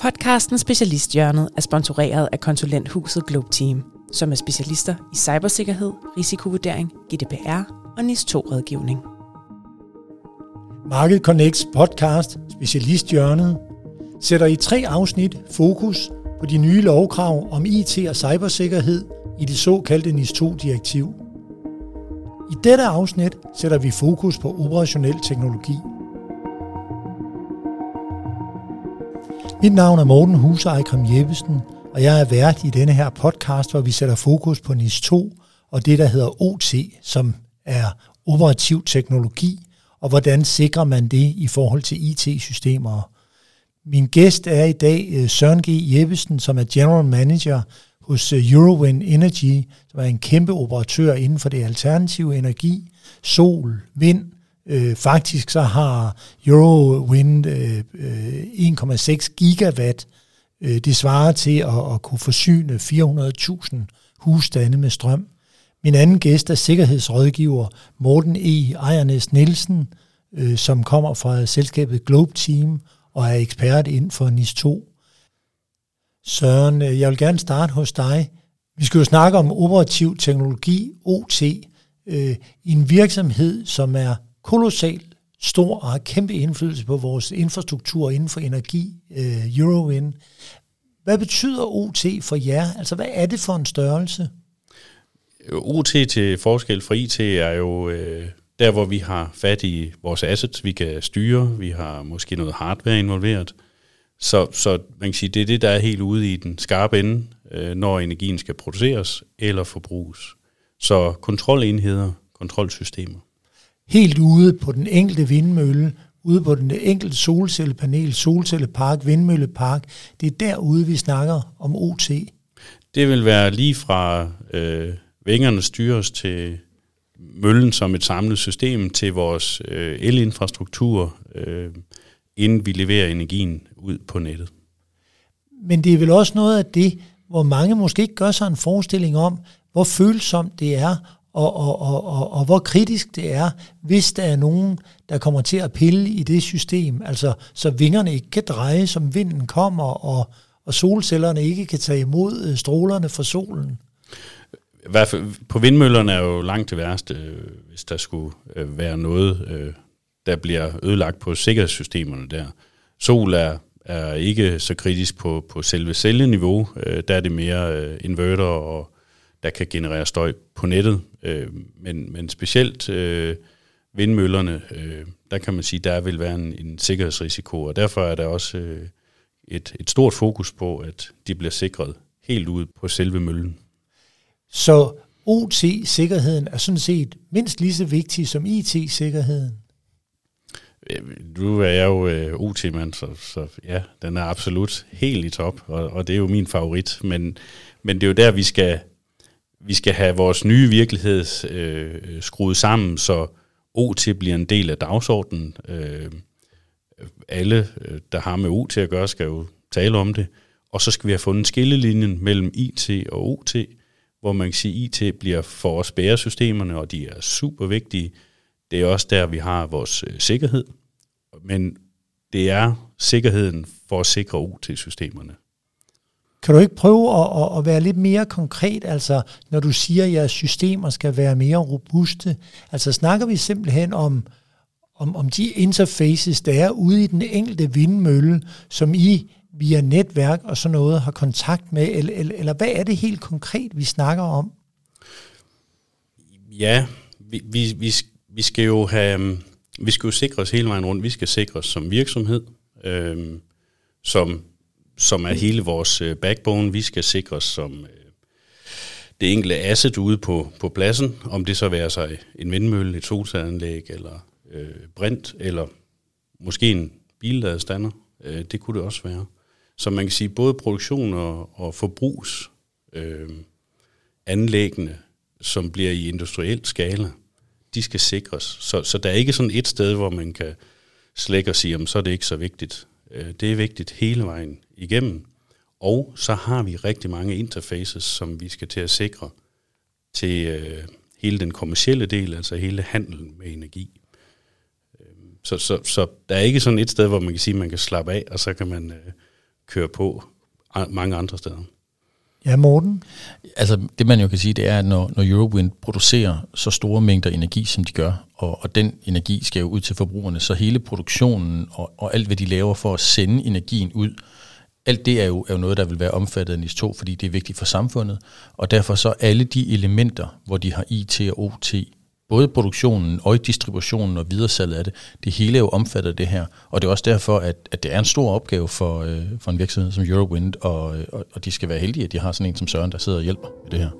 Podcasten Specialisthjørnet er sponsoreret af konsulenthuset Globe Team, som er specialister i cybersikkerhed, risikovurdering, GDPR og NIS2-rådgivning. Market Connects podcast Specialisthjørnet sætter i tre afsnit fokus på de nye lovkrav om IT og cybersikkerhed i det såkaldte NIS2-direktiv. I dette afsnit sætter vi fokus på operationel teknologi. Mit navn er Morten Husej Kram Jeppesen, og jeg er vært i denne her podcast, hvor vi sætter fokus på NIS 2 og det, der hedder OT, som er operativ teknologi, og hvordan sikrer man det i forhold til IT-systemer. Min gæst er i dag øh, Søren G. Jeppesen, som er General Manager hos øh, Eurowind Energy, som er en kæmpe operatør inden for det alternative energi, sol, vind, Øh, faktisk så har Eurowind øh, øh 1,6 gigawatt. Øh, det svarer til at, at kunne forsyne 400.000 husstande med strøm. Min anden gæst er sikkerhedsrådgiver Morten E. Ejernes Nielsen, øh, som kommer fra selskabet Globe Team og er ekspert inden for NIS 2. Søren, øh, jeg vil gerne starte hos dig. Vi skal jo snakke om operativ teknologi, OT, øh, i en virksomhed, som er kolossal stor og har kæmpe indflydelse på vores infrastruktur inden for energi, øh, Eurowind. Hvad betyder OT for jer? Altså, hvad er det for en størrelse? OT til forskel fra IT er jo øh, der, hvor vi har fat i vores assets, vi kan styre, vi har måske noget hardware involveret. Så, så man kan sige, det er det, der er helt ude i den skarpe ende, øh, når energien skal produceres eller forbruges. Så kontrolenheder, kontrolsystemer helt ude på den enkelte vindmølle, ude på den enkelte solcellepanel, solcellepark, vindmøllepark. Det er derude, vi snakker om OT. Det vil være lige fra øh, vingerne styres til møllen som et samlet system til vores øh, elinfrastruktur, øh, inden vi leverer energien ud på nettet. Men det er vel også noget af det, hvor mange måske ikke gør sig en forestilling om, hvor følsomt det er og, og, og, og, og hvor kritisk det er, hvis der er nogen, der kommer til at pille i det system, altså så vingerne ikke kan dreje, som vinden kommer, og, og solcellerne ikke kan tage imod øh, strålerne fra solen. I hvert fald på vindmøllerne er jo langt det værste, øh, hvis der skulle øh, være noget, der bliver ødelagt på sikkerhedssystemerne der. Sol er, er ikke så kritisk på, på selve celleniveau, der er det mere inverter og der kan generere støj på nettet. Øh, men, men specielt øh, vindmøllerne, øh, der kan man sige, der vil være en, en sikkerhedsrisiko, og derfor er der også øh, et, et stort fokus på, at de bliver sikret helt ud på selve møllen. Så OT-sikkerheden er sådan set mindst lige så vigtig som IT-sikkerheden? Nu er jeg jo øh, OT-mand, så, så ja, den er absolut helt i top, og, og det er jo min favorit. Men, men det er jo der, vi skal vi skal have vores nye virkelighed øh, skruet sammen, så OT bliver en del af dagsordenen. Øh, alle, øh, der har med OT at gøre, skal jo tale om det. Og så skal vi have fundet skillelinjen mellem IT og OT, hvor man kan sige, at IT bliver for os bæresystemerne, og de er super vigtige. Det er også der, vi har vores øh, sikkerhed. Men det er sikkerheden for at sikre OT-systemerne. Kan du ikke prøve at, at, at være lidt mere konkret, altså når du siger, at jeres systemer skal være mere robuste? Altså snakker vi simpelthen om, om, om de interfaces, der er ude i den enkelte vindmølle, som I via netværk og sådan noget har kontakt med, eller, eller, eller hvad er det helt konkret, vi snakker om? Ja, vi, vi, vi, vi skal jo have, vi skal jo sikre os hele vejen rundt. Vi skal sikre os som virksomhed, øh, som som er hele vores øh, backbone. Vi skal sikres som øh, det enkelte asset ude på, på pladsen, om det så være sig en vindmølle, et solcelleanlæg, eller øh, brint, eller måske en billadestander. Øh, det kunne det også være. Så man kan sige, både produktion og, og forbrugs øh, anlæggene, som bliver i industriel skala, de skal sikres. Så, så der er ikke sådan et sted, hvor man kan slække og sige, om så er det ikke så vigtigt. Øh, det er vigtigt hele vejen igennem. Og så har vi rigtig mange interfaces, som vi skal til at sikre til øh, hele den kommercielle del, altså hele handelen med energi. Øhm, så, så, så der er ikke sådan et sted, hvor man kan sige, at man kan slappe af, og så kan man øh, køre på mange andre steder. Ja, Morten? Altså, det man jo kan sige, det er, at når, når Eurowind producerer så store mængder energi, som de gør, og, og den energi skal jo ud til forbrugerne, så hele produktionen og, og alt, hvad de laver for at sende energien ud, alt det er jo, er jo noget, der vil være omfattet af NIS 2, fordi det er vigtigt for samfundet, og derfor så alle de elementer, hvor de har IT og OT, både produktionen og distributionen og videresalget af det, det hele er jo omfattet af det her. Og det er også derfor, at, at det er en stor opgave for, øh, for en virksomhed som Eurowind, og, og, og de skal være heldige, at de har sådan en som Søren, der sidder og hjælper med det her.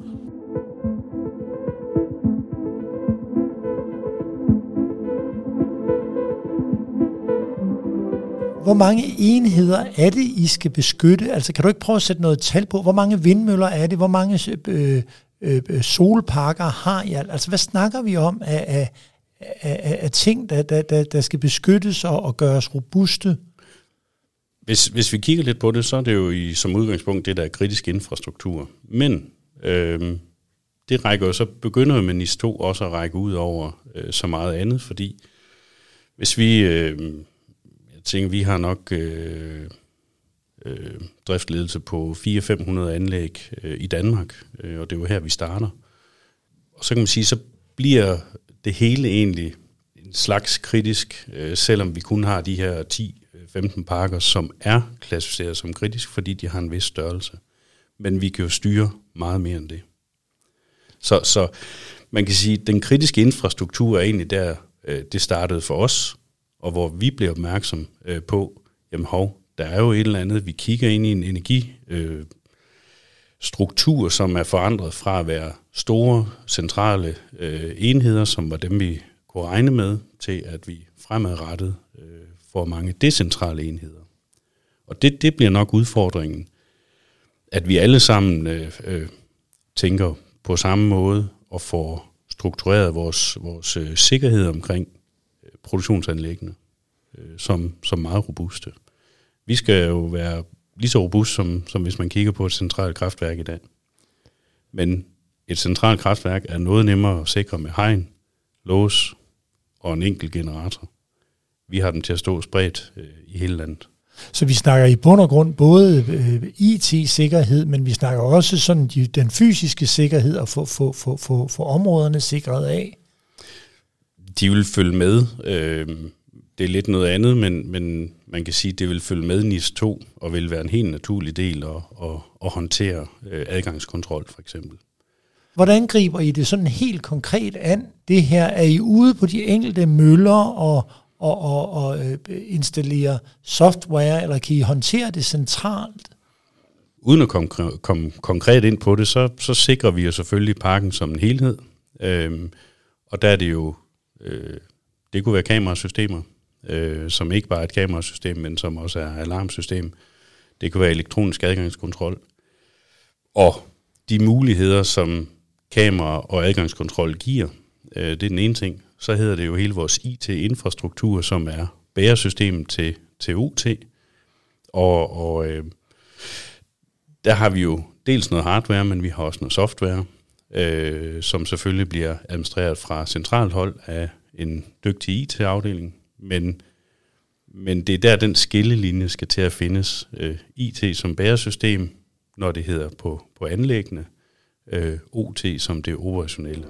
Hvor mange enheder er det, I skal beskytte? Altså kan du ikke prøve at sætte noget tal på? Hvor mange vindmøller er det? Hvor mange øh, Øh, øh, solparker har I? Altså, hvad snakker vi om af, af, af, af ting, der, der, der, der skal beskyttes og, og gøres robuste? Hvis, hvis vi kigger lidt på det, så er det jo i, som udgangspunkt det, der er kritisk infrastruktur. Men øh, det rækker jo så, begynder med NIS 2 også at række ud over øh, så meget andet, fordi hvis vi, øh, jeg tænker, vi har nok øh, øh, driftledelse på 400-500 anlæg øh, i Danmark, øh, og det er jo her, vi starter. Og så kan man sige, så bliver det hele egentlig en slags kritisk, øh, selvom vi kun har de her 10-15 parker, som er klassificeret som kritisk, fordi de har en vis størrelse. Men vi kan jo styre meget mere end det. Så, så man kan sige, at den kritiske infrastruktur er egentlig der, øh, det startede for os, og hvor vi blev opmærksom øh, på, jamen hov, der er jo et eller andet, vi kigger ind i en energistruktur, øh, som er forandret fra at være store, centrale øh, enheder, som var dem, vi kunne regne med, til at vi fremadrettet øh, får mange decentrale enheder. Og det, det bliver nok udfordringen, at vi alle sammen øh, øh, tænker på samme måde og får struktureret vores, vores øh, sikkerhed omkring øh, produktionsanlæggene øh, som, som meget robuste. Vi skal jo være lige så robust, som, som hvis man kigger på et centralt kraftværk i dag. Men et centralt kraftværk er noget nemmere at sikre med hegn, lås og en enkelt generator. Vi har dem til at stå spredt øh, i hele landet. Så vi snakker i bund og grund både øh, IT-sikkerhed, men vi snakker også sådan de, den fysiske sikkerhed og få, få, få, få, få områderne sikret af. De vil følge med. Øh, det er lidt noget andet, men, men man kan sige, at det vil følge med NIS 2 og vil være en helt naturlig del at, at, at håndtere øh, adgangskontrol for eksempel. Hvordan griber I det sådan helt konkret an? Det her, er I ude på de enkelte møller og, og, og, og øh, installere software, eller kan I håndtere det centralt? Uden at komme, komme konkret ind på det, så, så sikrer vi jo selvfølgelig parken som en helhed. Øhm, og der er det jo, øh, det kunne være kamerasystemer, øh, som ikke bare er et kamerasystem, men som også er alarmsystem. Det kan være elektronisk adgangskontrol. Og de muligheder, som kamera og adgangskontrol giver, øh, det er den ene ting. Så hedder det jo hele vores IT-infrastruktur, som er bæresystemet til, til UT. Og, og øh, der har vi jo dels noget hardware, men vi har også noget software, øh, som selvfølgelig bliver administreret fra centralt hold af en dygtig IT-afdeling, men, men det er der, den skillelinje skal til at findes. Øh, IT som bæresystem, når det hedder på, på anlæggene, øh, OT som det operationelle.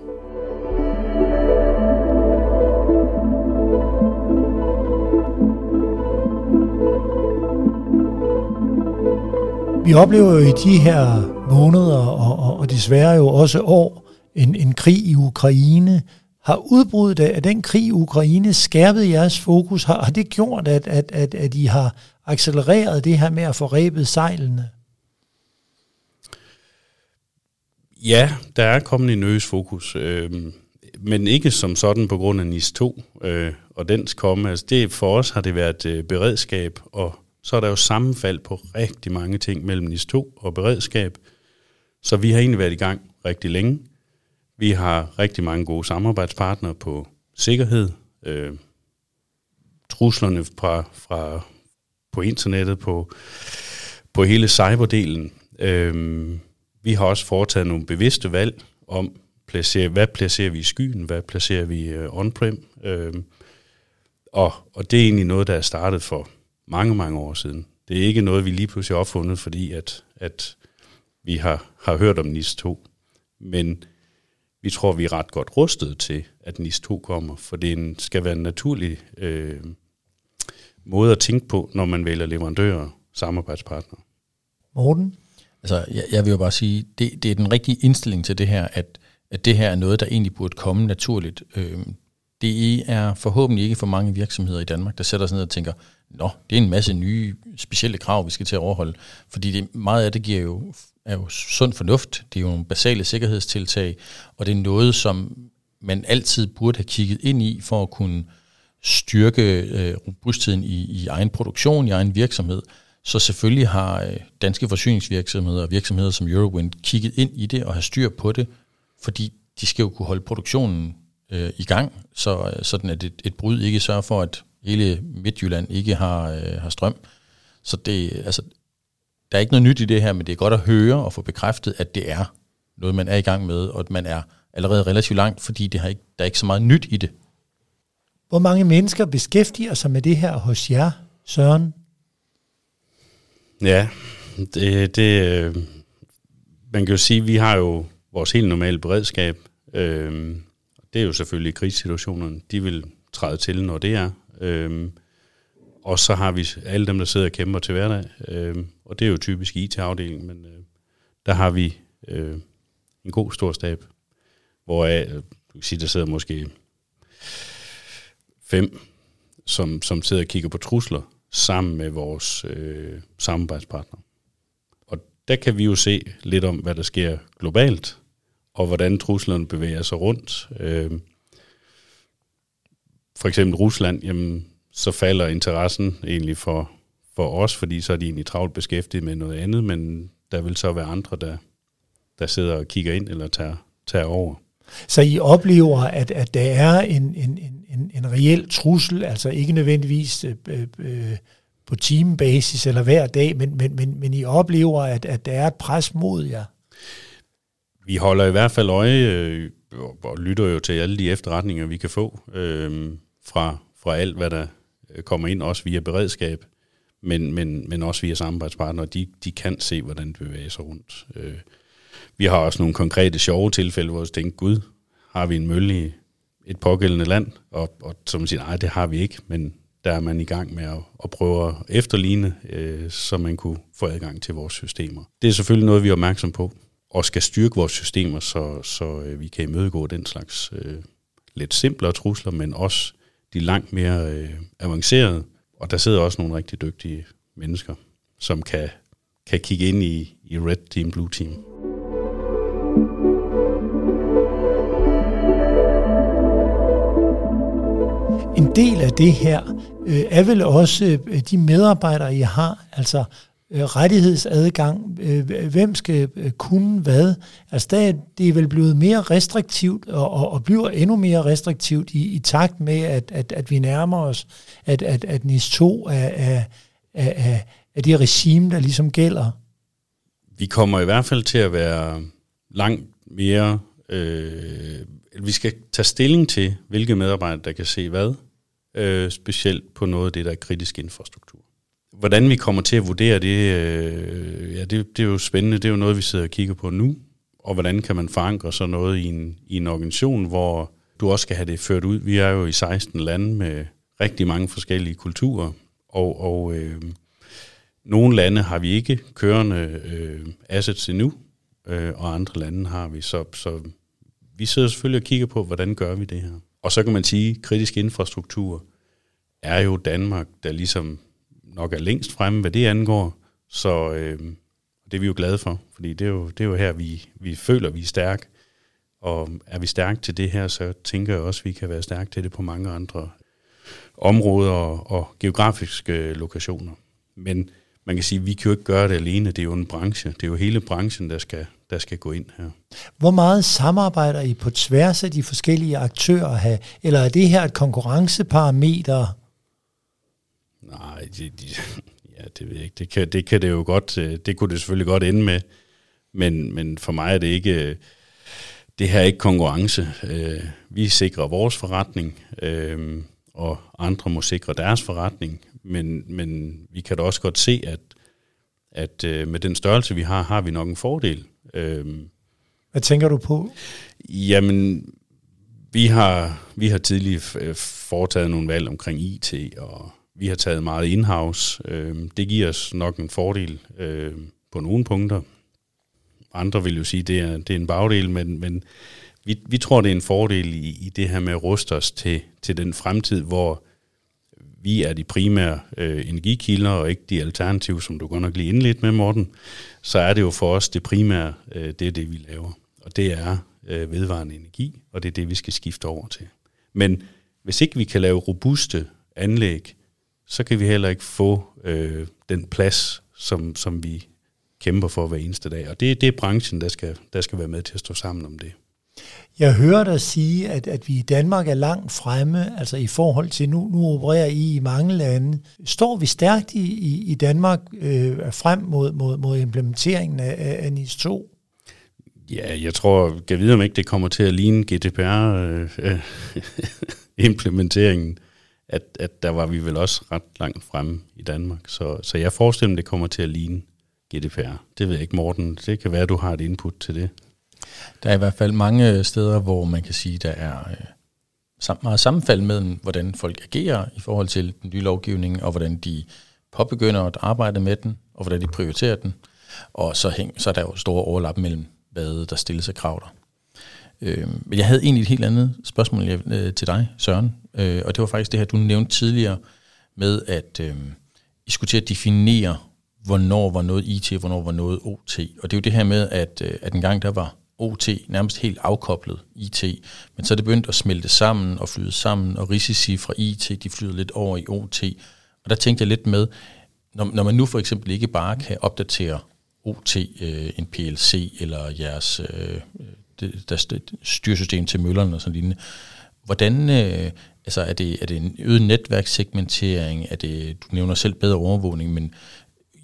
Vi oplever jo i de her måneder, og, og, og desværre jo også år, en, en krig i Ukraine, har udbruddet af den krig i Ukraine skærpet jeres fokus? Har, har det gjort, at, at, at, at I har accelereret det her med at få rebet sejlene? Ja, der er kommet en øges fokus, øh, men ikke som sådan på grund af NIS 2 øh, og dens komme. Altså det, for os har det været øh, beredskab, og så er der jo sammenfald på rigtig mange ting mellem NIS 2 og beredskab. Så vi har egentlig været i gang rigtig længe. Vi har rigtig mange gode samarbejdspartnere på sikkerhed, øh, truslerne fra, fra, på internettet, på, på hele cyberdelen. Øh, vi har også foretaget nogle bevidste valg om, placere, hvad placerer vi i skyen, hvad placerer vi øh, on-prem. Øh, og, og det er egentlig noget, der er startet for mange, mange år siden. Det er ikke noget, vi lige pludselig har opfundet, fordi at, at vi har, har hørt om NIS 2. Men vi tror, vi er ret godt rustet til, at NIS 2 kommer, for det skal være en naturlig øh, måde at tænke på, når man vælger leverandører og samarbejdspartnere. Morten? Altså, jeg, jeg vil jo bare sige, det, det er den rigtige indstilling til det her, at, at det her er noget, der egentlig burde komme naturligt. Øh, det er forhåbentlig ikke for mange virksomheder i Danmark, der sætter sig ned og tænker, nå, det er en masse nye specielle krav, vi skal til at overholde. Fordi det, meget af det giver jo, er jo sund fornuft, det er jo nogle basale sikkerhedstiltag, og det er noget, som man altid burde have kigget ind i for at kunne styrke øh, robustheden i, i egen produktion, i egen virksomhed. Så selvfølgelig har øh, danske forsyningsvirksomheder og virksomheder som Eurowind kigget ind i det og har styr på det, fordi de skal jo kunne holde produktionen øh, i gang, så øh, sådan at et, et brud ikke sørger for, at hele Midtjylland ikke har, øh, har strøm. Så det, altså, der er ikke noget nyt i det her, men det er godt at høre og få bekræftet, at det er noget, man er i gang med, og at man er allerede relativt langt, fordi det har ikke, der er ikke så meget nyt i det. Hvor mange mennesker beskæftiger sig med det her hos jer, Søren? Ja, det, det, øh, man kan jo sige, at vi har jo vores helt normale beredskab. Øh, det er jo selvfølgelig krisesituationerne. De vil træde til, når det er. Øh, og så har vi alle dem, der sidder og kæmper til hverdag. Øh, og det er jo typisk IT-afdelingen, men øh, der har vi øh, en god stor stab, hvor jeg, du kan sige, der sidder måske fem, som, som sidder og kigger på trusler sammen med vores øh, samarbejdspartnere. Og der kan vi jo se lidt om, hvad der sker globalt, og hvordan truslerne bevæger sig rundt. Øh, for eksempel Rusland, jamen, så falder interessen egentlig for, for os, fordi så er de egentlig travlt beskæftiget med noget andet, men der vil så være andre, der, der sidder og kigger ind eller tager, tager over. Så I oplever, at, at der er en, en, en, en reel trussel, altså ikke nødvendigvis øh, øh, på timebasis eller hver dag, men, men, men, men I oplever, at, at der er et pres mod jer? Vi holder i hvert fald øje øh, og lytter jo til alle de efterretninger, vi kan få øh, fra, fra alt, hvad der kommer ind, også via beredskab, men, men, men også via samarbejdspartnere. De, de kan se, hvordan det bevæger sig rundt. Øh, vi har også nogle konkrete sjove tilfælde, hvor vi tænker, gud, har vi en mølle i et pågældende land? Og, og som siger, nej, det har vi ikke, men der er man i gang med at, at prøve at efterligne, øh, så man kunne få adgang til vores systemer. Det er selvfølgelig noget, vi er opmærksom på, og skal styrke vores systemer, så, så øh, vi kan imødegå den slags øh, lidt simplere trusler, men også de langt mere øh, avancerede. Og der sidder også nogle rigtig dygtige mennesker, som kan, kan kigge ind i, i Red Team, Blue Team. En del af det her øh, er vel også øh, de medarbejdere, I har, altså Øh, rettighedsadgang, øh, hvem skal øh, kunne hvad. Altså der, det er vel blevet mere restriktivt, og, og, og bliver endnu mere restriktivt i, i takt med, at, at, at vi nærmer os, at, at, at NIS 2 er, er, er, er, er det regime, der ligesom gælder. Vi kommer i hvert fald til at være langt mere... Øh, vi skal tage stilling til, hvilke medarbejdere, der kan se hvad, øh, specielt på noget af det, der er kritisk infrastruktur. Hvordan vi kommer til at vurdere det, øh, ja, det, det er jo spændende. Det er jo noget, vi sidder og kigger på nu. Og hvordan kan man forankre sådan noget i en, i en organisation, hvor du også skal have det ført ud. Vi er jo i 16 lande med rigtig mange forskellige kulturer, og, og øh, nogle lande har vi ikke kørende øh, assets endnu, øh, og andre lande har vi. Så, så vi sidder selvfølgelig og kigger på, hvordan gør vi det her. Og så kan man sige, at kritisk infrastruktur er jo Danmark, der ligesom nok er længst fremme, hvad det angår. Så øh, det er vi jo glade for, fordi det er jo, det er jo her, vi, vi føler, vi er stærke. Og er vi stærke til det her, så tænker jeg også, at vi kan være stærke til det på mange andre områder og, og geografiske lokationer. Men man kan sige, at vi kan jo ikke gøre det alene. Det er jo en branche. Det er jo hele branchen, der skal, der skal gå ind her. Hvor meget samarbejder I på tværs af de forskellige aktører have? Eller er det her et konkurrenceparameter? Nej, det, de, ja, det ved jeg ikke. Det kan, det kan det jo godt, øh, det kunne det selvfølgelig godt ende med. Men, men for mig er det ikke, det her er ikke konkurrence. Øh, vi sikrer vores forretning, øh, og andre må sikre deres forretning. men, men vi kan da også godt se, at, at øh, med den størrelse, vi har, har vi nok en fordel. Øh, Hvad tænker du på? Jamen, vi har, vi har tidligere foretaget nogle valg omkring IT, og vi har taget meget in-house. Øh, det giver os nok en fordel øh, på nogle punkter. Andre vil jo sige, at det er, det er en bagdel, men, men vi, vi tror, det er en fordel i, i det her med at ruste os til, til den fremtid, hvor vi er de primære øh, energikilder, og ikke de alternative, som du godt nok lige indledt med, Morten, så er det jo for os det primære, øh, det er det, vi laver. Og det er øh, vedvarende energi, og det er det, vi skal skifte over til. Men hvis ikke vi kan lave robuste anlæg, så kan vi heller ikke få øh, den plads, som, som vi kæmper for hver eneste dag. Og det, det er branchen, der skal, der skal være med til at stå sammen om det. Jeg hører dig sige, at, at vi i Danmark er langt fremme, altså i forhold til, nu, nu opererer I i mange lande. Står vi stærkt i, i, i Danmark øh, frem mod, mod, mod implementeringen af, af NIS 2? Ja, jeg tror, jeg ved om ikke det kommer til at ligne GDPR-implementeringen, øh, at, at der var vi vel også ret langt fremme i Danmark. Så, så jeg forestiller mig, det kommer til at ligne GDPR. Det ved jeg ikke, Morten. Det kan være, at du har et input til det. Der er i hvert fald mange øh, steder, hvor man kan sige, der er øh, meget sammenfald mellem, hvordan folk agerer i forhold til den nye lovgivning, og hvordan de påbegynder at arbejde med den, og hvordan de prioriterer den. Og så, hæng, så er der jo store overlap mellem, hvad der stilles af krav der. Øh, men jeg havde egentlig et helt andet spørgsmål øh, til dig, Søren, øh, og det var faktisk det her, du nævnte tidligere, med at øh, I skulle til at definere, hvornår var noget IT, hvornår var noget OT. Og det er jo det her med, at, øh, at en gang der var OT nærmest helt afkoblet IT, men så er det begyndt at smelte sammen og flyde sammen, og risici fra IT, de flyder lidt over i OT. Og der tænkte jeg lidt med, når, når man nu for eksempel ikke bare kan opdatere OT, øh, en PLC eller jeres øh, øh det, der styresystem til møllerne og sådan lignende, hvordan, øh, altså er det, er det en øget netværkssegmentering, er det, du nævner selv bedre overvågning, men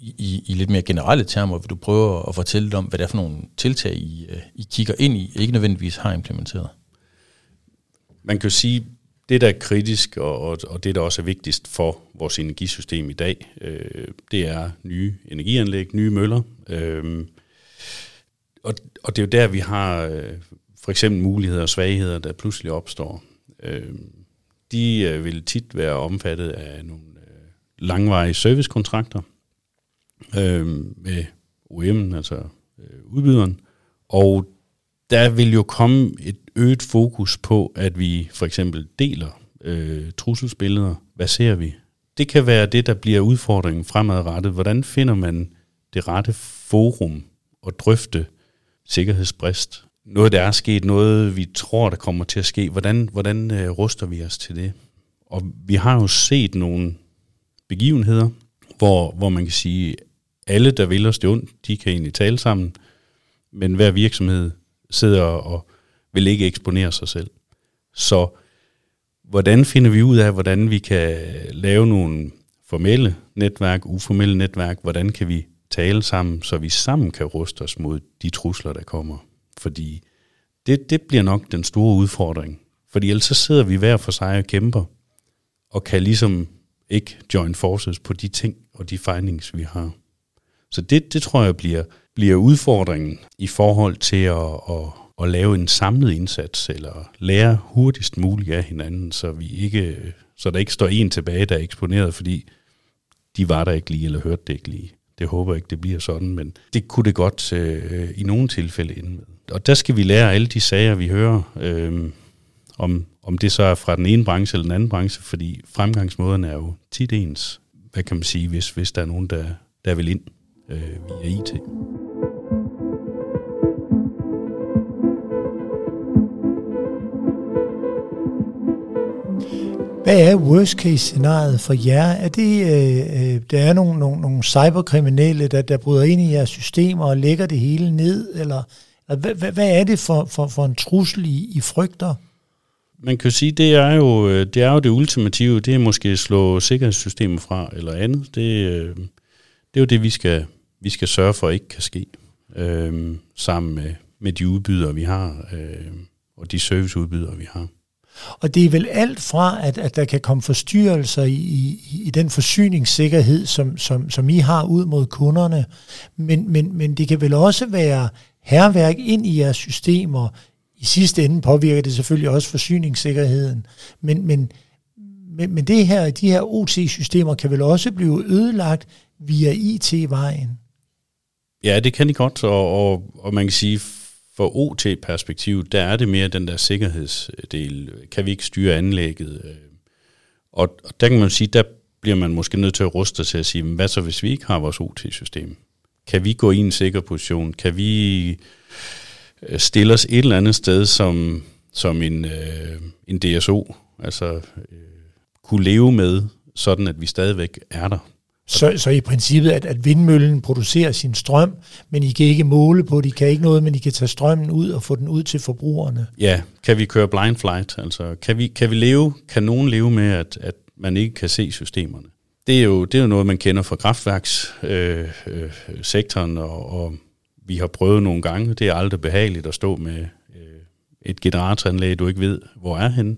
i, i lidt mere generelle termer, vil du prøve at fortælle lidt om, hvad det er for nogle tiltag, I, øh, I kigger ind i, ikke nødvendigvis har implementeret? Man kan sige, det der er kritisk, og, og, og det der også er vigtigst for vores energisystem i dag, øh, det er nye energianlæg, nye møller. Øh, og, og det er jo der, vi har øh, for eksempel muligheder og svagheder, der pludselig opstår. Øh, de øh, vil tit være omfattet af nogle øh, langvarige servicekontrakter, øh, med OEM, altså øh, udbyderen. Og der vil jo komme et øget fokus på, at vi for eksempel deler øh, trusselsbilleder. Hvad ser vi? Det kan være det, der bliver udfordringen fremadrettet. Hvordan finder man det rette forum at drøfte sikkerhedsbrist? Noget, der er sket, noget vi tror, der kommer til at ske. Hvordan, hvordan øh, ruster vi os til det? Og vi har jo set nogle begivenheder, hvor, hvor man kan sige, alle, der vil os det ondt, de kan egentlig tale sammen, men hver virksomhed sidder og vil ikke eksponere sig selv. Så hvordan finder vi ud af, hvordan vi kan lave nogle formelle netværk, uformelle netværk, hvordan kan vi tale sammen, så vi sammen kan ruste os mod de trusler, der kommer. Fordi det, det bliver nok den store udfordring. Fordi ellers så sidder vi hver for sig og kæmper, og kan ligesom ikke join forces på de ting og de findings, vi har. Så det, det tror jeg bliver, bliver udfordringen i forhold til at, at, at lave en samlet indsats, eller lære hurtigst muligt af hinanden, så vi ikke så der ikke står en tilbage, der er eksponeret, fordi de var der ikke lige, eller hørte det ikke lige. Det håber jeg ikke, det bliver sådan, men det kunne det godt øh, i nogle tilfælde ende med. Og der skal vi lære alle de sager, vi hører, øh, om, om det så er fra den ene branche eller den anden branche, fordi fremgangsmåden er jo tit ens. Hvad kan man sige, hvis, hvis der er nogen, der, der vil ind øh, via IT. Hvad er worst case scenariet for jer? Er det, øh, øh, der er nogle, nogle, nogle cyberkriminelle, der, der bryder ind i jeres systemer og lægger det hele ned? Eller, eller hvad, hvad er det for, for, for en trussel, I, I frygter? Man kan sige, det er jo øh, det, er jo det ultimative. Det er måske at slå sikkerhedssystemet fra eller andet. Det, øh, det er jo det, vi skal, vi skal sørge for ikke kan ske, øh, sammen med, med de udbydere, vi har, øh, og de serviceudbydere, vi har. Og det er vel alt fra, at, at der kan komme forstyrrelser i, i, i den forsyningssikkerhed, som, som, som I har ud mod kunderne, men, men, men det kan vel også være herværk ind i jeres systemer. I sidste ende påvirker det selvfølgelig også forsyningssikkerheden, men, men, men, men det her, de her OT-systemer kan vel også blive ødelagt via IT-vejen? Ja, det kan de godt, og, og, og man kan sige, for OT-perspektiv, der er det mere den der sikkerhedsdel. Kan vi ikke styre anlægget? Øh, og, og der kan man sige, der bliver man måske nødt til at ruste til at sige, hvad så hvis vi ikke har vores OT-system? Kan vi gå i en sikker position? Kan vi øh, stille os et eller andet sted som, som en, øh, en DSO? Altså øh, kunne leve med, sådan at vi stadigvæk er der så, så i princippet, at, at vindmøllen producerer sin strøm, men I kan ikke måle på det, I kan ikke noget, men I kan tage strømmen ud og få den ud til forbrugerne. Ja, kan vi køre blind flight? Altså, kan vi, kan vi leve, kan nogen leve med, at, at man ikke kan se systemerne? Det er jo, det er jo noget, man kender fra kraftværkssektoren, øh, øh, og, og vi har prøvet nogle gange. Det er aldrig behageligt at stå med øh, et generatoranlæg, du ikke ved, hvor er henne.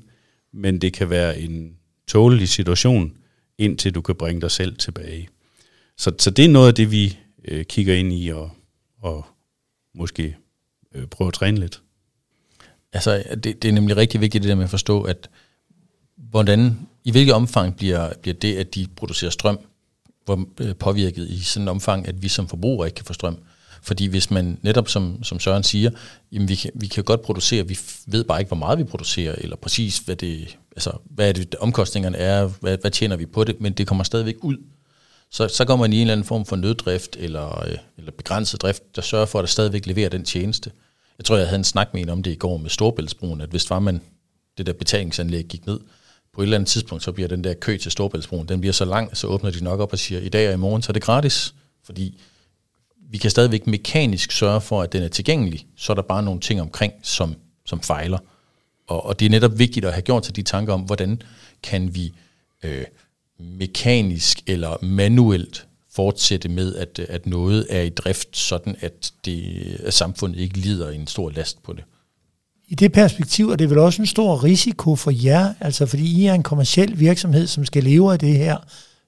Men det kan være en tålelig situation, indtil du kan bringe dig selv tilbage. Så, så det er noget af det, vi øh, kigger ind i og, og måske øh, prøver at træne lidt. Altså, det, det er nemlig rigtig vigtigt det der med at forstå, at hvordan, i hvilket omfang bliver, bliver det, at de producerer strøm, hvor, øh, påvirket i sådan en omfang, at vi som forbrugere ikke kan få strøm. Fordi hvis man netop, som, som Søren siger, jamen vi, kan, vi kan godt producere, vi ved bare ikke, hvor meget vi producerer, eller præcis, hvad det, altså, hvad er det, omkostningerne er, hvad, hvad tjener vi på det, men det kommer stadigvæk ud. Så, så går man i en eller anden form for nøddrift, eller, øh, eller begrænset drift, der sørger for, at der stadigvæk leverer den tjeneste. Jeg tror, jeg havde en snak med en om det i går med Storbæltsbroen, at hvis var man, det der betalingsanlæg gik ned, på et eller andet tidspunkt, så bliver den der kø til Storbæltsbroen, den bliver så lang, så åbner de nok op og siger, i dag og i morgen, så er det gratis, fordi vi kan stadigvæk mekanisk sørge for, at den er tilgængelig, så er der bare nogle ting omkring, som, som fejler. Og, og det er netop vigtigt at have gjort sig de tanker om, hvordan kan vi øh, mekanisk eller manuelt fortsætte med, at, at noget er i drift, sådan at, det, at samfundet ikke lider en stor last på det. I det perspektiv er det vel også en stor risiko for jer, altså fordi I er en kommersiel virksomhed, som skal leve af det her.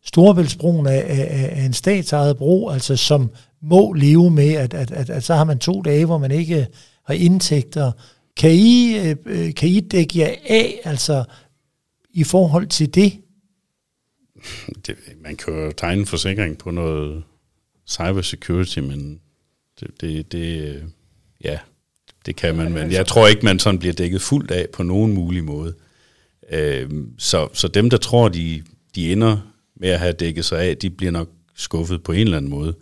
Storebæltsbroen er, er, er en statsejet bro, altså som må leve med, at, at, at, at så har man to dage, hvor man ikke har indtægter. Kan I, øh, øh, kan I dække jer af, altså i forhold til det? det man kan jo tegne en forsikring på noget cybersecurity, men det, det, det øh, ja, det kan man, men jeg tror ikke, man sådan bliver dækket fuldt af på nogen mulig måde. Øh, så, så dem, der tror, de, de ender med at have dækket sig af, de bliver nok skuffet på en eller anden måde.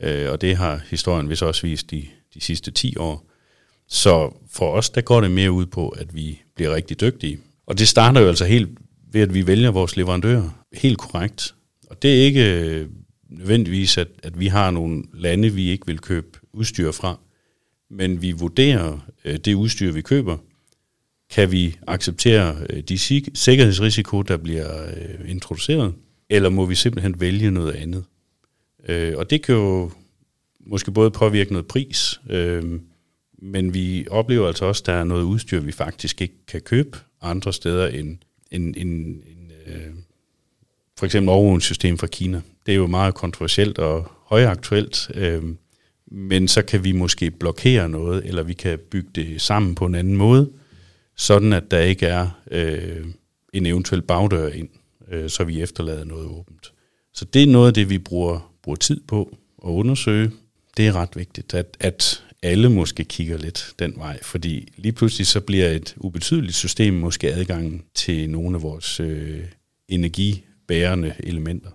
Øh, og det har historien vist også vist de, de sidste 10 år. Så for os, der går det mere ud på, at vi bliver rigtig dygtige. Og det starter jo altså helt ved, at vi vælger vores leverandører helt korrekt. Og det er ikke øh, nødvendigvis, at, at vi har nogle lande, vi ikke vil købe udstyr fra, men vi vurderer øh, det udstyr, vi køber. Kan vi acceptere øh, de sikkerhedsrisiko, der bliver øh, introduceret, eller må vi simpelthen vælge noget andet? Øh, og det kan jo måske både påvirke noget pris, øh, men vi oplever altså også, at der er noget udstyr, vi faktisk ikke kan købe andre steder end, end, end, end øh, for eksempel overvågningssystem fra Kina. Det er jo meget kontroversielt og højaktuelt, øh, men så kan vi måske blokere noget, eller vi kan bygge det sammen på en anden måde, sådan at der ikke er øh, en eventuel bagdør ind, øh, så vi efterlader noget åbent. Så det er noget af det, vi bruger bruger tid på at undersøge. Det er ret vigtigt, at, at alle måske kigger lidt den vej, fordi lige pludselig så bliver et ubetydeligt system måske adgangen til nogle af vores øh, energibærende elementer.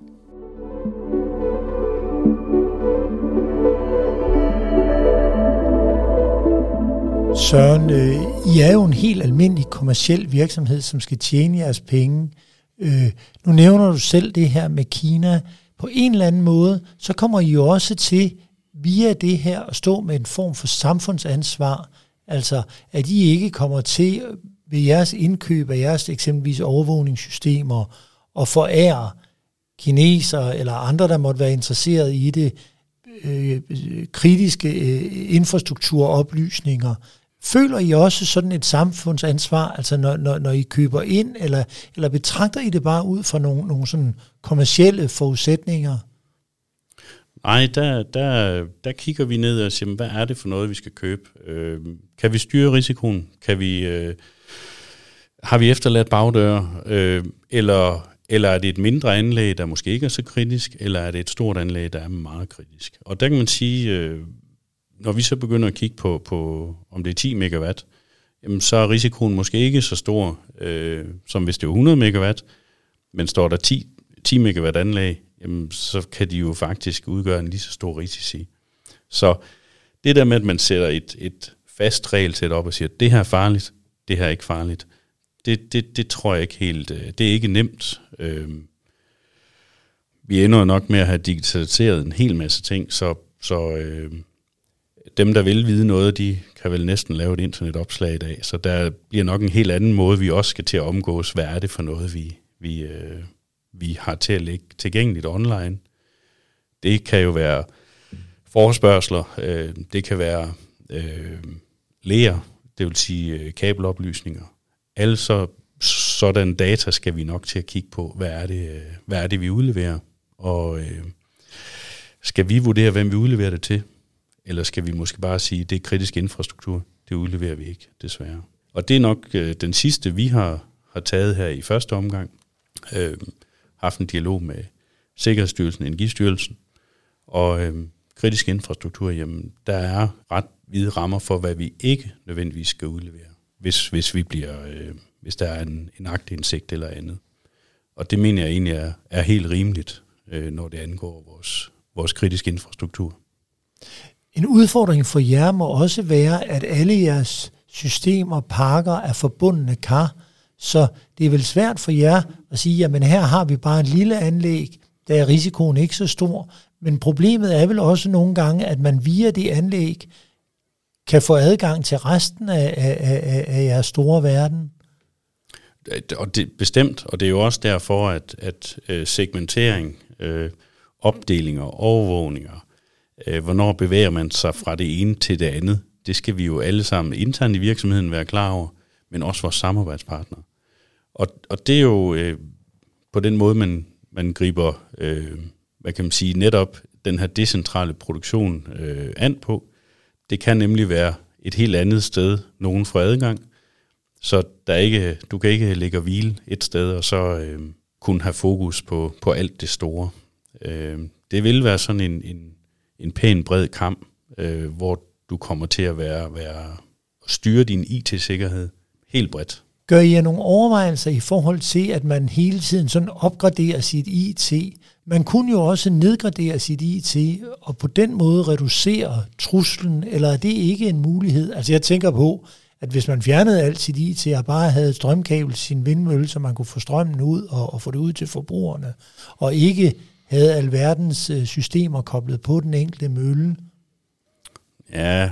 Søren, øh, I er jo en helt almindelig kommersiel virksomhed, som skal tjene jeres penge. Øh, nu nævner du selv det her med Kina på en eller anden måde, så kommer I jo også til via det her at stå med en form for samfundsansvar, altså at I ikke kommer til øh, ved jeres indkøb af jeres eksempelvis overvågningssystemer og forære kinesere eller andre, der måtte være interesseret i det, øh, øh, kritiske øh, infrastrukturoplysninger, Føler I også sådan et samfundsansvar, altså når, når, når I køber ind, eller, eller betragter I det bare ud fra nogle, nogle sådan kommercielle forudsætninger? Nej, der, der, der kigger vi ned og siger, hvad er det for noget, vi skal købe? Øh, kan vi styre risikoen? Kan vi, øh, har vi efterladt bagdøre? Øh, eller, eller er det et mindre anlæg, der måske ikke er så kritisk? Eller er det et stort anlæg, der er meget kritisk? Og der kan man sige, øh, når vi så begynder at kigge på, på om det er 10 megawatt, jamen så er risikoen måske ikke så stor, øh, som hvis det er 100 megawatt, men står der 10, 10 megawatt anlæg, jamen så kan de jo faktisk udgøre en lige så stor risici. Så det der med, at man sætter et, et fast regelsæt op og siger, det her er farligt, det her er ikke farligt, det, det, det tror jeg ikke helt, øh, det er ikke nemt. Øh, vi ender nok med at have digitaliseret en hel masse ting, så, så øh, dem, der vil vide noget, de kan vel næsten lave et internetopslag i dag. Så der bliver nok en helt anden måde, vi også skal til at omgås. Hvad er det for noget, vi, vi, øh, vi har til at lægge tilgængeligt online? Det kan jo være forespørgseler, øh, det kan være øh, læger, det vil sige øh, kabeloplysninger. Altså sådan data skal vi nok til at kigge på, hvad er det, øh, hvad er det vi udleverer, og øh, skal vi vurdere, hvem vi udleverer det til? Eller skal vi måske bare sige, det er kritisk infrastruktur, det udleverer vi ikke, desværre. Og det er nok øh, den sidste, vi har, har taget her i første omgang. Øh, haft en dialog med Sikkerhedsstyrelsen, Energistyrelsen, og øh, kritisk infrastruktur, jamen, der er ret hvide rammer for, hvad vi ikke nødvendigvis skal udlevere, hvis, hvis, vi bliver, øh, hvis der er en, en agtindsigt eller andet. Og det mener jeg egentlig er, er helt rimeligt, øh, når det angår vores, vores kritiske infrastruktur. En udfordring for jer må også være, at alle jeres systemer og pakker er forbundne kar, så det er vel svært for jer at sige, jamen her har vi bare et lille anlæg, der er risikoen ikke så stor, men problemet er vel også nogle gange, at man via det anlæg kan få adgang til resten af, af, af, af jeres store verden. Og det, bestemt, og det er jo også derfor, at, at øh, segmentering, øh, opdelinger, overvågninger, Øh, hvornår bevæger man sig fra det ene til det andet? Det skal vi jo alle sammen internt i virksomheden være klar over, men også vores samarbejdspartnere. Og, og det er jo øh, på den måde, man, man griber, øh, hvad kan man sige, netop den her decentrale produktion øh, an på. Det kan nemlig være et helt andet sted, nogen får adgang, så der ikke, du kan ikke ligge og hvile et sted, og så øh, kunne have fokus på, på alt det store. Øh, det vil være sådan en, en en pæn bred kamp, øh, hvor du kommer til at være, være at styre din IT-sikkerhed helt bredt. Gør I nogle overvejelser i forhold til, at man hele tiden sådan opgraderer sit IT? Man kunne jo også nedgradere sit IT, og på den måde reducere truslen, eller er det ikke en mulighed? Altså jeg tænker på, at hvis man fjernede alt sit IT og bare havde strømkabel sin vindmølle, så man kunne få strømmen ud og, og få det ud til forbrugerne, og ikke havde alverdens øh, systemer koblet på den enkelte mølle. Ja,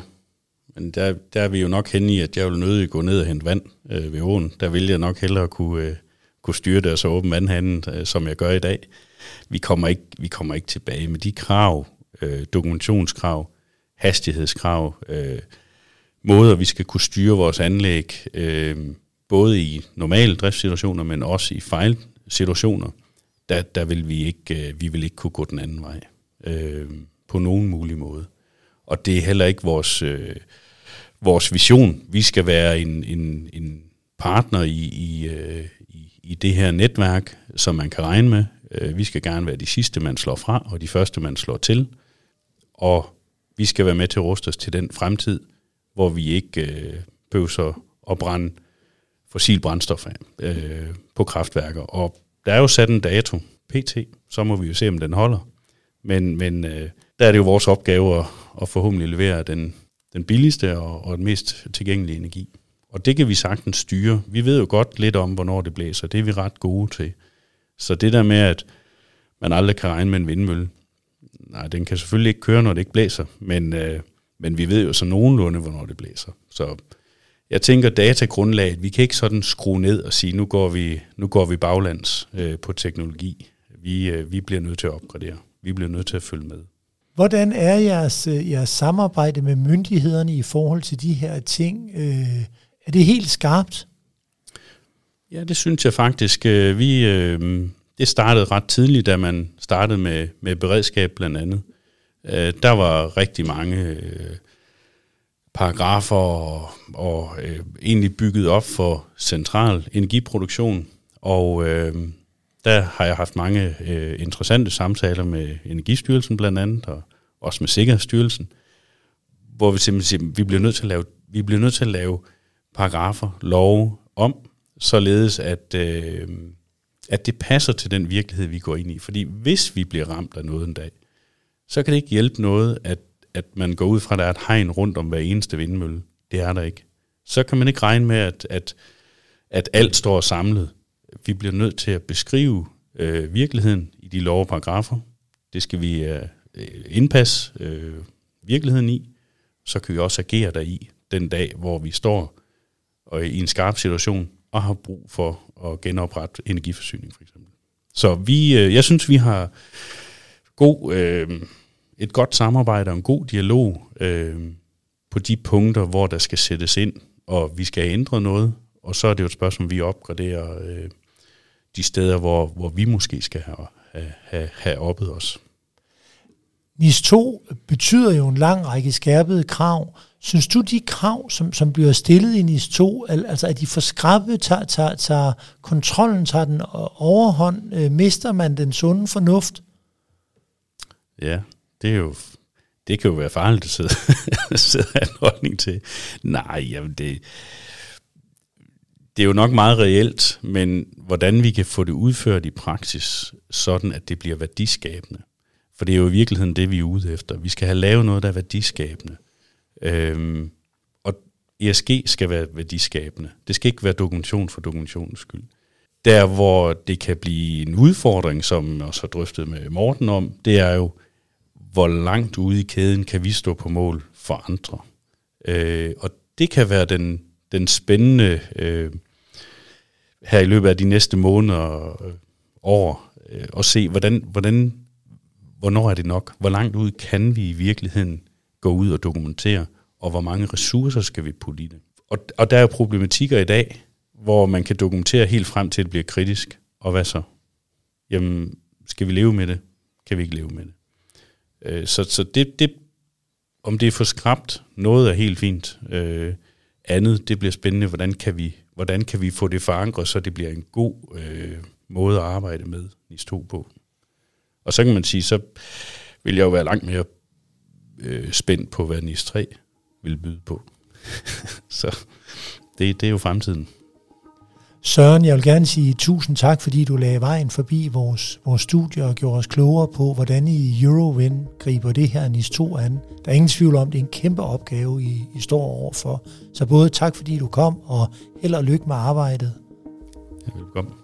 men der, der er vi jo nok henne i, at jeg vil nødig gå ned og hente vand øh, ved åen. Der vil jeg nok hellere kunne, øh, kunne styre det og så åbne vandhanden, øh, som jeg gør i dag. Vi kommer ikke, vi kommer ikke tilbage med de krav, øh, dokumentationskrav, hastighedskrav, øh, måder, vi skal kunne styre vores anlæg, øh, både i normale driftssituationer, men også i fejlsituationer der, der vil vi ikke, øh, vi vil ikke kunne gå den anden vej øh, på nogen mulig måde. Og det er heller ikke vores, øh, vores vision. Vi skal være en, en, en partner i, i, øh, i, i det her netværk, som man kan regne med. Øh, vi skal gerne være de sidste, man slår fra, og de første, man slår til. Og vi skal være med til at ruste os til den fremtid, hvor vi ikke øh, behøver at brænde fossil brændstof af, øh, på kraftværker. Og der er jo sat en dato, pt, så må vi jo se, om den holder. Men, men øh, der er det jo vores opgave at, og forhåbentlig levere den, den billigste og, og den mest tilgængelige energi. Og det kan vi sagtens styre. Vi ved jo godt lidt om, hvornår det blæser. Det er vi ret gode til. Så det der med, at man aldrig kan regne med en vindmølle, nej, den kan selvfølgelig ikke køre, når det ikke blæser, men, øh, men vi ved jo så nogenlunde, hvornår det blæser. Så jeg tænker datagrundlaget, vi kan ikke sådan skrue ned og sige, nu går vi, nu går vi baglands øh, på teknologi. Vi, øh, vi bliver nødt til at opgradere. Vi bliver nødt til at følge med. Hvordan er jeres, øh, jeres samarbejde med myndighederne i forhold til de her ting? Øh, er det helt skarpt? Ja, det synes jeg faktisk. Øh, vi, øh, det startede ret tidligt, da man startede med, med beredskab blandt andet. Øh, der var rigtig mange øh, paragrafer og, og øh, egentlig bygget op for central energiproduktion. Og øh, der har jeg haft mange øh, interessante samtaler med Energistyrelsen blandt andet, og også med Sikkerhedsstyrelsen, hvor vi simpelthen siger, vi bliver nødt til at lave, vi bliver nødt til at lave paragrafer, love om, således at, øh, at det passer til den virkelighed, vi går ind i. Fordi hvis vi bliver ramt af noget en dag, så kan det ikke hjælpe noget, at, at man går ud fra, at der er et hegn rundt om hver eneste vindmølle. Det er der ikke. Så kan man ikke regne med, at, at, at alt står samlet. Vi bliver nødt til at beskrive øh, virkeligheden i de lov og paragrafer. Det skal vi øh, Øh, indpas øh, virkeligheden i. Så kan vi også agere deri den dag, hvor vi står og i en skarp situation og har brug for at genoprette energiforsyning for eksempel. Så vi, øh, jeg synes, vi har god, øh, et godt samarbejde og en god dialog øh, på de punkter, hvor der skal sættes ind, og vi skal ændre noget, og så er det jo et spørgsmål, om vi opgraderer øh, de steder, hvor, hvor vi måske skal have, have, have oppet os. NIS 2 betyder jo en lang række skærpede krav. Synes du, de krav, som, som bliver stillet i NIS 2, altså at de for skrappe, tager, tager, tager kontrollen, tager den overhånd, øh, mister man den sunde fornuft? Ja, det er jo det kan jo være farligt at sidde, sidde en holdning til. Nej, jamen det, det er jo nok meget reelt, men hvordan vi kan få det udført i praksis, sådan at det bliver værdiskabende. For det er jo i virkeligheden det, vi er ude efter. Vi skal have lavet noget, der er værdiskabende. Øhm, og ESG skal være værdiskabende. Det skal ikke være dokumentation for dokumentationens skyld. Der, hvor det kan blive en udfordring, som jeg også har drøftet med Morten om, det er jo, hvor langt ude i kæden kan vi stå på mål for andre. Øh, og det kan være den, den spændende øh, her i løbet af de næste måneder og øh, år, øh, at se, hvordan, hvordan, hvornår er det nok? Hvor langt ud kan vi i virkeligheden gå ud og dokumentere, og hvor mange ressourcer skal vi putte i det? Og, og der er problematikker i dag, hvor man kan dokumentere helt frem til, at det bliver kritisk. Og hvad så? Jamen, skal vi leve med det? Kan vi ikke leve med det? Øh, så så det, det, om det er for skrabt, noget er helt fint. Øh, andet, det bliver spændende, hvordan kan vi, hvordan kan vi få det forankret, så det bliver en god øh, måde at arbejde med NIS 2 på. Og så kan man sige, så vil jeg jo være langt mere øh, spændt på, hvad NIS 3 vil byde på. så det, det er jo fremtiden. Søren, jeg vil gerne sige tusind tak, fordi du lagde vejen forbi vores, vores studie og gjorde os klogere på, hvordan I Eurowind griber det her NIS 2 an. Der er ingen tvivl om, det er en kæmpe opgave, I, I står overfor. Så både tak, fordi du kom, og held og lykke med arbejdet. Ja, velkommen.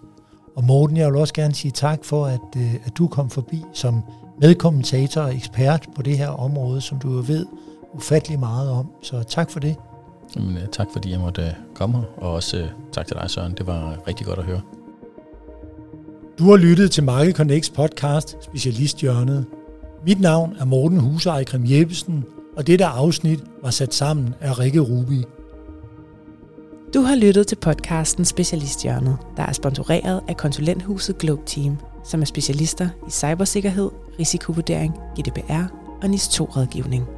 Og Morten, jeg vil også gerne sige tak for, at, øh, at du kom forbi som medkommentator og ekspert på det her område, som du jo ved ufattelig meget om. Så tak for det. Jamen, øh, tak fordi jeg måtte øh, komme her, og også tak til dig, Søren. Det var rigtig godt at høre. Du har lyttet til Market Connects podcast, Specialisthjørnet. Mit navn er Morten Huse Ejkrem Jeppesen, og dette afsnit var sat sammen af Rikke Rubi. Du har lyttet til podcasten Specialisthjørnet, der er sponsoreret af konsulenthuset Globe Team, som er specialister i cybersikkerhed, risikovurdering, GDPR og NIS 2-rådgivning.